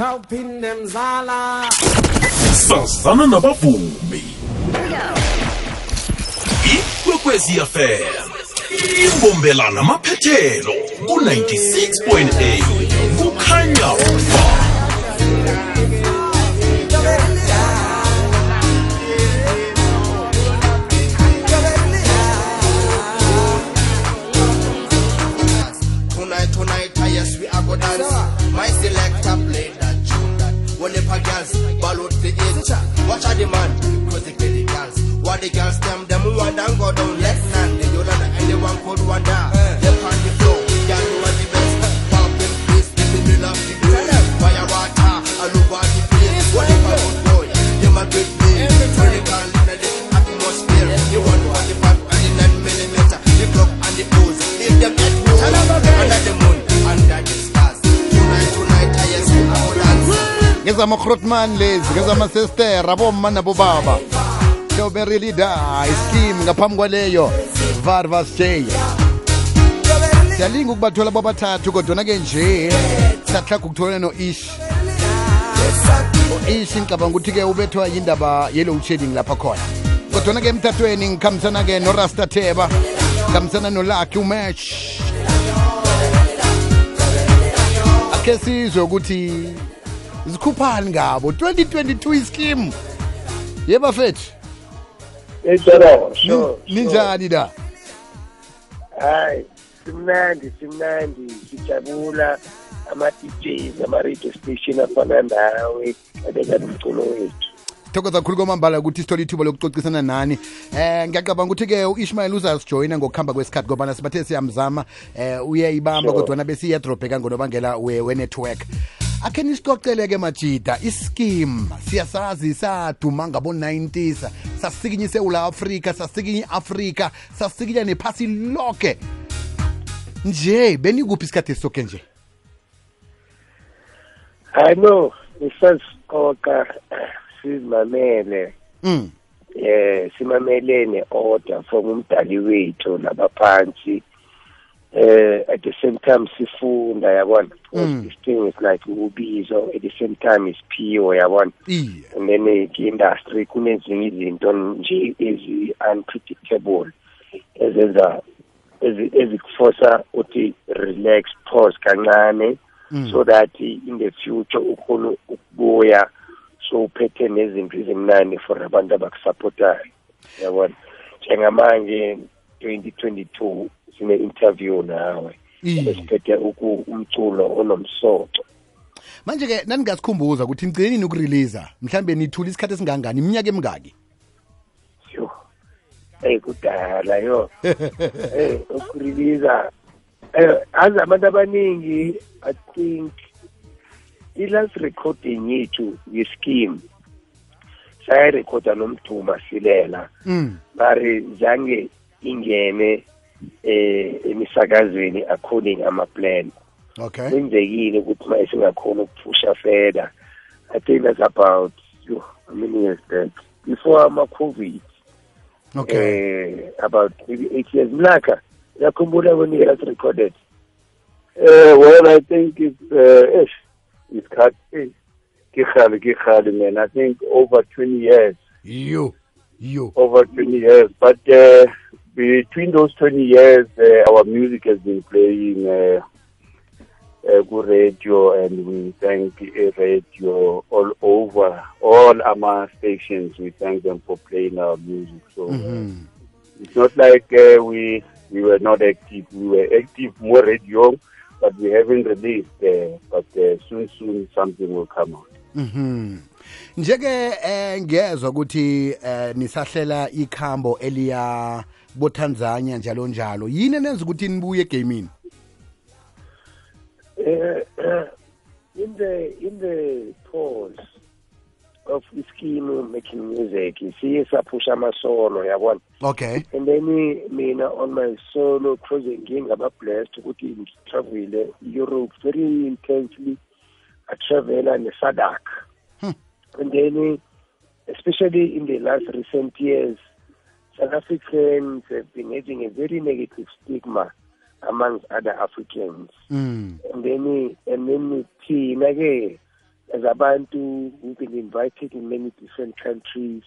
Helping them Zala. sazana nabavumi ikwekwezi fm imbombelana maphethelo ku-96.8 kukhanya ba Tonight, tonight, yes, we are go dance. My selector play tune that. The girls ball out the it. Watch out the man, cause they get the girls. What the girls them, them want and go down left hand. They don't know anyone could wonder. Ngezama-grotman lezi ngezama-sister aboma nabobaba strawberry leader iskim ngaphambi kwaleyo varvas j siyalinga ukubathola bobathathu kodwana-ke nje siyahlaga ukuthola no-ish u-ish ngicabanga ukuthi-ke ubethwa yindaba ye-load shedding lapha khona. Kodwana-ke emtatweni ngikhambisana-ke norasta theba ngikhambisana nolaki umatch akhe sizwe ukuthi zikhuphani ngabo. 2022 iskim yeba fethu? Ninjani da Hayi, simnandi, simnandi, sijabula ama-DJs ama-radio station afana nawe abeka umculo wethu. thokoza khulu kwamambala ukuthi sithole ithuba lokucocisana nani. Eh ngiyacabanga ukuthi-ke u-ishmael uzasijoyina ngokuhamba kwesikhathi ngobana sibathe siyamzama eh uyayibamba kodwa kodwana besiyadrobheka ngonobangela we- we-network akhe nisicocele-ke majida iskim siyasazi saduma ngabo-90s sasikinya isewula afrika sasikinya i-afrika sasikinya nephasi loke. Nje benikuphi isikhathi esisoke nje? Hayi no, nisasiqoqa simamele mm. eh simamele ne-order from umdali wethu labaphansi eh at the same time sifunda yabona Mm. this thing is like ubizo at the same time is pure yabona iye and then i-industry kunezinye izinto nje ezi-unpredictable ezenza ezi- ezikufosa uthi relax pause kancane Mm. so that in the future ukhona ukubuya so uphethe nezinto ezimnandi for abantu abakusupportayo yabona njengamanje 2022 sine-interview nawe. Esiphethe umculo onomsoco. Manje-ke naningasikhumbuza ukuthi nigcine nini ukureleasa mhlawumbe nithula isikhathi esingangani iminyaka emingaki? Yo eyi kudala yo. Ukureleasa eh azi abantu abaningi i think i-last recording yethu ye-scheme sayirekhoda nomduma silela mm. mari zange ingene eh emisakazweni according ama-plan. Okay. Kwenzekile ukuthi ma singakhona ukuphusha further i think that's about yo, how many years back? Before ama-covid. Okay. Eh about maybe eight years. Mlaka uyakhumbula when you last recorded? Uh, well, I think it's uh, ish, it's cut. Kikhali, Kikhali, man. I think over 20 years, yo yo. Over 20 years. But uh, between those 20 years, uh, our music has been playing uh, uh, good radio, and we thank uh, radio all over, all our stations. We thank them for playing our music. So uh, Mhm. it's not like uh, we we were not active. We were active more radio, but we haven't released. Uh, but uh, soon, soon, something will come out. Mhm. Njeke eh ngiyezwa ukuthi eh nisahlela ikhambo eliya boTanzania njalo njalo yini nenza ukuthi nibuye egamini? Uh, in the in the pause of ischeme making music siye saphusha amasolo yabona okay. And then mina on my solo project ngingaba-blessed ukuthi ngitravele europe very intensely atravela nesadak. Hmm. And then especially in the last recent years south africans have been having a very negative stigma amongst other africans mm. and then and then ke as abantu we've been invited in many different countries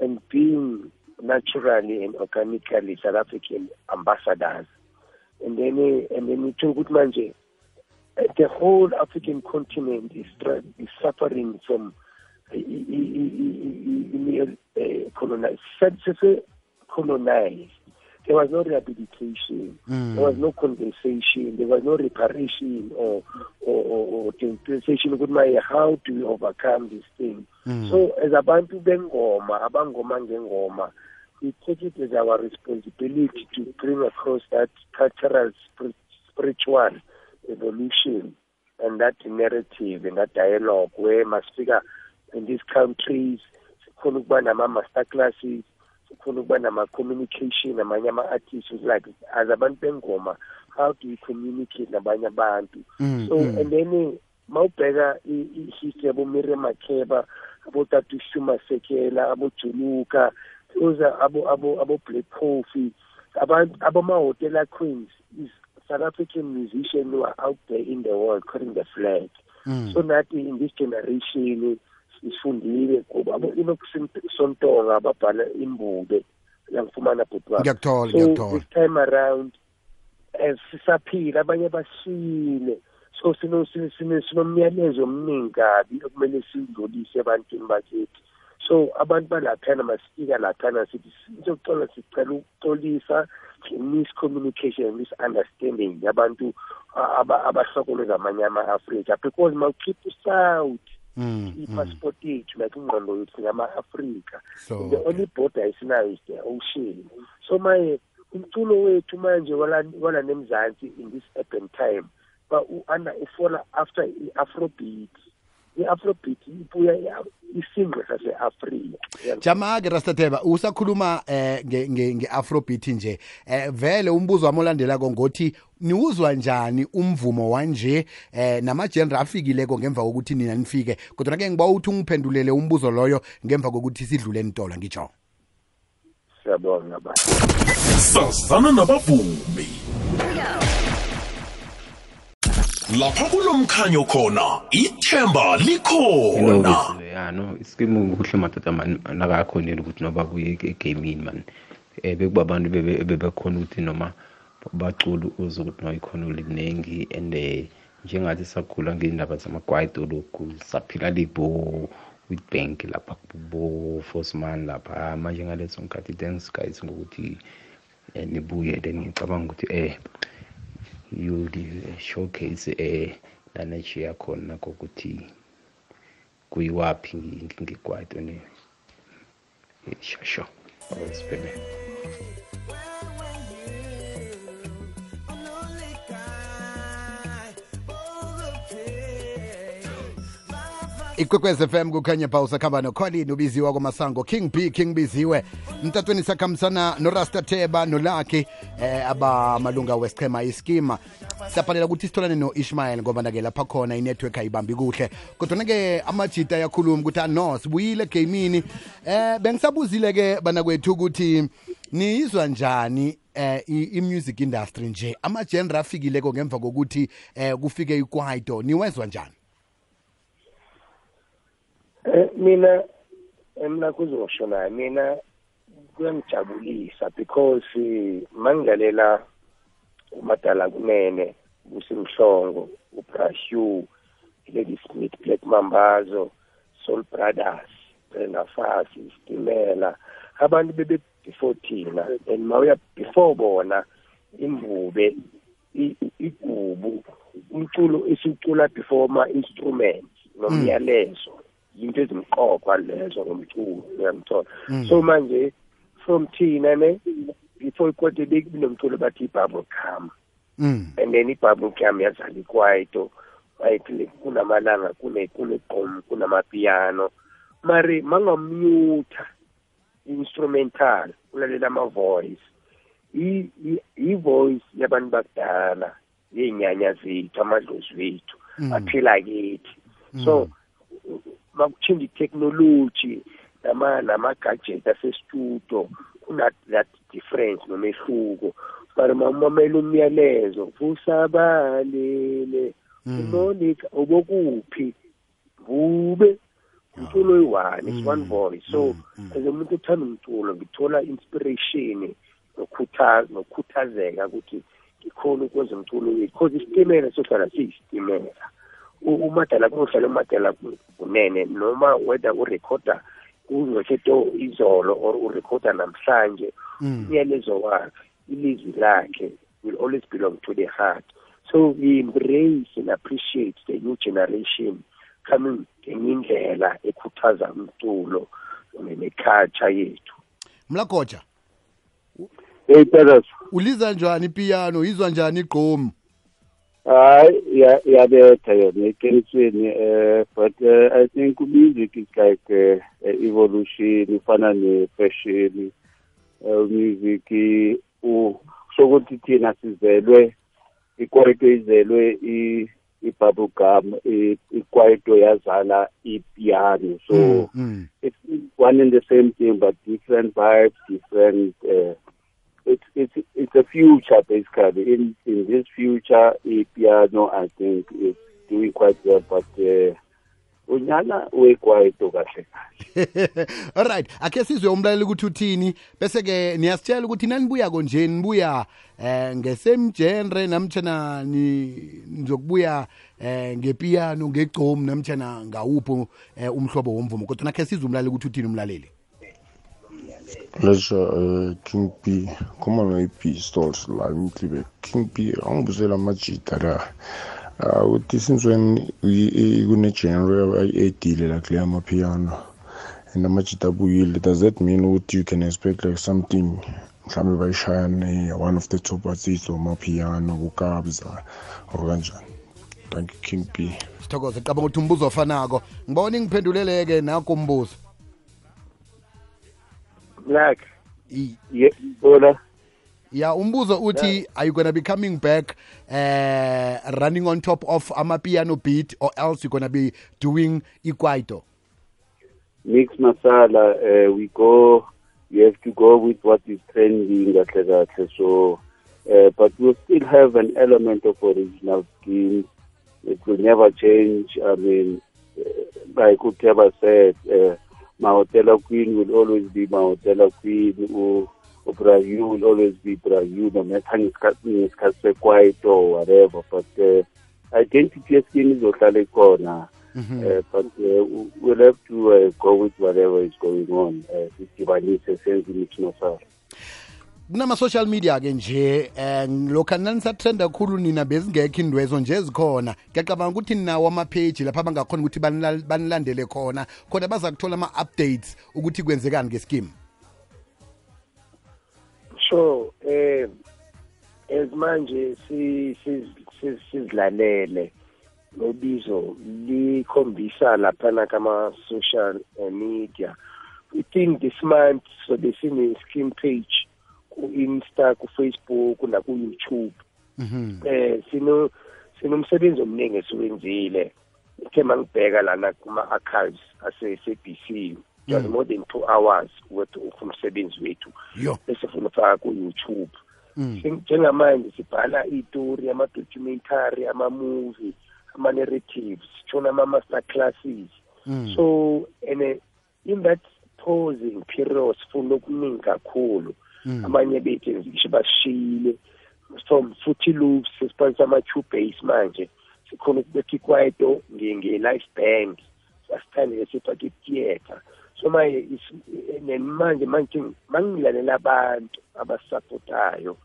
and being naturally and organically South African ambassadors and then and then manje the whole African continent is is suffering from eh, eh, colonized colonized there was no rehabilitation there was no compensation there was no reparation or or, or, or compensation how do we overcome this thing so as abantu bengoma abangoma ngengoma we take it as our responsibility to bring across that cultural spiritual evolution and that narrative and that dialogue where masifika in these countries. Sikhona ukuba nama-master classes sikhona ukuba nama-communication namanye ama-artists. Like as abantu bengoma how do we communicate nabanye abantu? Mm, so mm. and then mawubheka i-history yabo-miriam makeba abotata ushuma sekela abojuluka those abo abo abo black coffee abantu abamahotela queens is south african musicians who are out there in the world carrying the flag. Mm. So nathi in this generation sifundile kuba abo inokusontonga ababhala imbube yangifumana bhuti wami Ngiyakuthola, so ngiyakuthola. this time around as sisaphila abanye bashile so sino sino- sino- sinomyalezo omningi kabi okumele sidlulise ebantwini bakithi so abantu balaphana masifika laphana sithi sizokucola sicela ukuxolisa miscommunication misunderstanding yabantu a- aba- abahlokoleza amanye ama-afrika because mawukhipha usouth. Mm, i-passport yethu like ingqondo yethu singama-afrika So, the only border esinayo is the ocean. So maye umculo wethu manje wala nemzansi in this urban time u-under ufola after i-afrobeat i-afrobeat ibuya i- isingqe sase-afrika. Jama-ke rastateba usakhuluma eh nge- nge- nge-afrobeat nje. Eh vele umbuzo wami olandelako ngothi niwuzwa njani umvumo wanje? Eh namagenre afikileko ngemva kokuthi nina nifike. Kodwa ke ngiba uthi ungiphendulele umbuzo loyo ngemva kokuthi sidlule ntola ngitsho siyabonga baba. Sazana nabavumi. Lapha kulomkhanyo khona ithemba likhona. Ya no isikimu kuhle madoda mani nakakhoneli ukuthi noba buye egamini mani. Um bekuba abantu bebe- bebekhona ukuthi noma bacula uze ukuthi no ikhono liningi and um njengathi sakhula ngey'ndaba zamagwayido lokhu saphila libo bank lapha bo fosman lapha. Manje ngaleso nkathi thanks guys ngokuthi um nibuye then ngicabanga ukuthi um showcase um lana ejiya khona kokuthi kuyiwaphi ngigwayido ne shosho awusibhebe ikwekwez fm kukhanya pha usakhamba nocolin ubiziwa kwamasango king b king biziwe. Mtatweni sakhambisana norasta teba nolaki eh abamalunga wesichema iskima. Siyabhalela ukuthi sitholane no-ishmael ngoba nake lapha khona inetwork ayibambi kuhle. Kodwa-ke amajita ayakhuluma ukuthi ano sibuyile gamini eh bengisabuzile-ke banakwethu ukuthi niyizwa njani eh i-music industry nje? Amagenre afikileko ngemva kokuthi eh kufike ikwaito niwezwa njani eh, mina kuzosho naye. Mina kuyangijabulisa because eh, mangilalela umadala kunene usimhlongo ubrashu lady smith black mambazo soul brothers brenda fasi stimela. Abantu bebe before thina and mawuya before bona imvube i- igubu umculo esiwucula before ama-instruments nomyalezo. Yinto ezimqoqwa lezo ngomculo uyangithola so manje from thina ne before ikode bekunomculo bathi i-bubble gum. Mm. And then i-bubble cam yazala ikwaito like kunamalanga kune kunegqom kunamapiyano. Mari mangamyutha instrumental ulalela ama-voice. I- i- i-voice yabantu bakudala yey'nyanya zethu amadlozi wethu aphila kithi. So makutshintsha i-technology nama nama-gadget asestudio kuna that difference nomehluko but mamamela umyalezo vusabalele umonica ubokuphi? Dube umculo oyi-one is one voice. So as umuntu othanda umculo ngithola inspiration nokhuthaza nokhuthazeka ukuthi ngikhona ukwenza umculo wethu because isitimela sohlala siyisitimela. U- umadala kuhlala umadala kunene noma whether urekhoda kungcosheto izolo or urekhoda namhlanje umyalezo wakhe ilizwi lakhe will always belong to the heart. So we embrace and appreciate the new generation coming ngendlela ekhuthaza umculo nekhatsha yethu. Mlagoja hey uliza njani ipiano? Izwa njani igqomu hayi iya- iyabetha yona eqinisweni eh but uh, i think music is like uh, evolution ifana ne-fashion uh, music sokuthi thina sizelwe ikwaito izelwe i- i-bubblegum i- ikwaito yazala ipiano so Mm, mm. it's one and the same thing but different vibes different uh, it's it's it's a future basically. In in this future i piano i think is doing quite well but uh unyana wekwaito kahle kahle. Alright akhe sizwe umlaleli ukuthi uthini? Bese ke niyasitshela ukuthi nanibuyako nje nibuya eh ngesemgenre namtshana ni nizokubuya eh ngepiano ngegcomu namtshana ngawuphi eh, umhlobo womvumo. Kodwa nakhe sizwe umlaleli ukuthi uthini umlaleli? Leisure uh, King B khoma no-pistols la emtlibe King B angibuzela amajita la uh, ukuthi since when i- i- kune-genre edile la kule amapiano and amajita abuyile does that mean ukuthi you can expect like something mhlawumbe bayishayane one of the top artists wamapiano kukabza or kanjani thank you king b sithokoze qaba ukuthi umbuzo ofanako. Ngibona ingiphenduleleke nako umbuzo. Black. Yebona ya umbuzo uthi are you gonna be coming back uh, running on top of amapiano beat or else you're gonna be doing ikwaito? Mix masala uh, we go you have to go with what is trending kahle kahle. So uh, but we'll still have an element of original skin it will never change. I mean uh, like uteba said uh, mahotela queen will always be mahotela queen Brayu will always be Brayu no matter ngesikhathi sekwaito or whatever but uh, identity yeskin izohlala ikhona uh, but uh, we'll have to uh, go with whatever is going on uh, sidibanise senze imix masala kunama-social media ke nje um lokhu nanisatrenda kakhulu nina bezingekho indwezo nje zikhona ngiyacabanga ukuthi ninawo amapheji lapho abangakhona ukuthi banila- banilandele khona. Khona baza kuthola ama-updates ukuthi kwenzekani ngeskimu sure eh as manje si si- si- sizilalele. Nobizo likhombisa laphana kama social eh, media. Within this month so besine scheme page. Ku Insta ku Facebook na ku YouTube eh sino sinomsebenzi omningi esiwenzile. Ithe mangibheka lana kuma archives ase SABC just more than 2 hours worth of umsebenzi wethu yo. esifuna ukufaka ku-youtube. Njengamanje sibhala itori ama-documentary ama-movie ama-narratives sitshona ama-master classes. So and uh, in that posing period sifuna okuningi kakhulu. Abanye bethu ngisho basishiyile from futhi loops sesiphanisa ama-two base manje. Sikhona ukubetha ikwaito nge-life band sasithandile sifake i-theatre so manje is- manje manje mangilalela abantu abasapotayo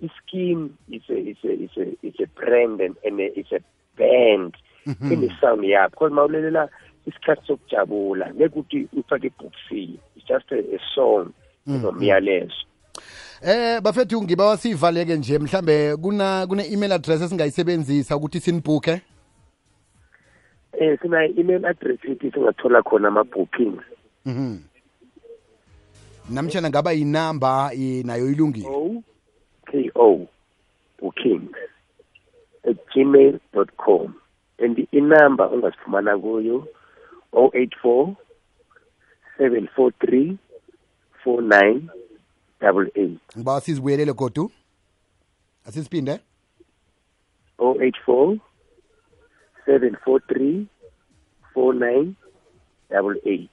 ischeme is a is a is a is a brand and, and a, it's a band. Ine-sound yabo because mawulelela isikhathi sokujabula ngeke ukuthi ufake ebhokisini. It's just a, a song nomyalezo Eh bafethu ngiba wasivaleke nje mhlambe kuna kuna email address esingayisebenzisa ukuthi sinibhuke eh sina email address ethi singathola khona ama-bookings Mhm. namtshana ngaba yinamba i- nayo ilungile? O k o bookings at gmail com. And inamba ongasifumana kuyo o eight four seven four three four nine double eight ngiba sizibuyelele godu? Asisiphinde? O eight four seven four three four nine double eight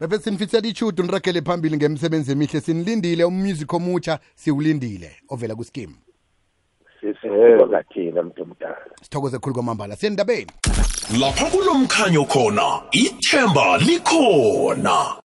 bebe sinifisela ichudu niragele phambili ngemsebenzi emihle. Sinilindile umusic omutsha siwulindile. Ovela kuskim sesikwakathina mntu omdala. Sithokoze khulu kwamambala. Siyendabeni lapha kulomkhanyo khona ithemba likhona.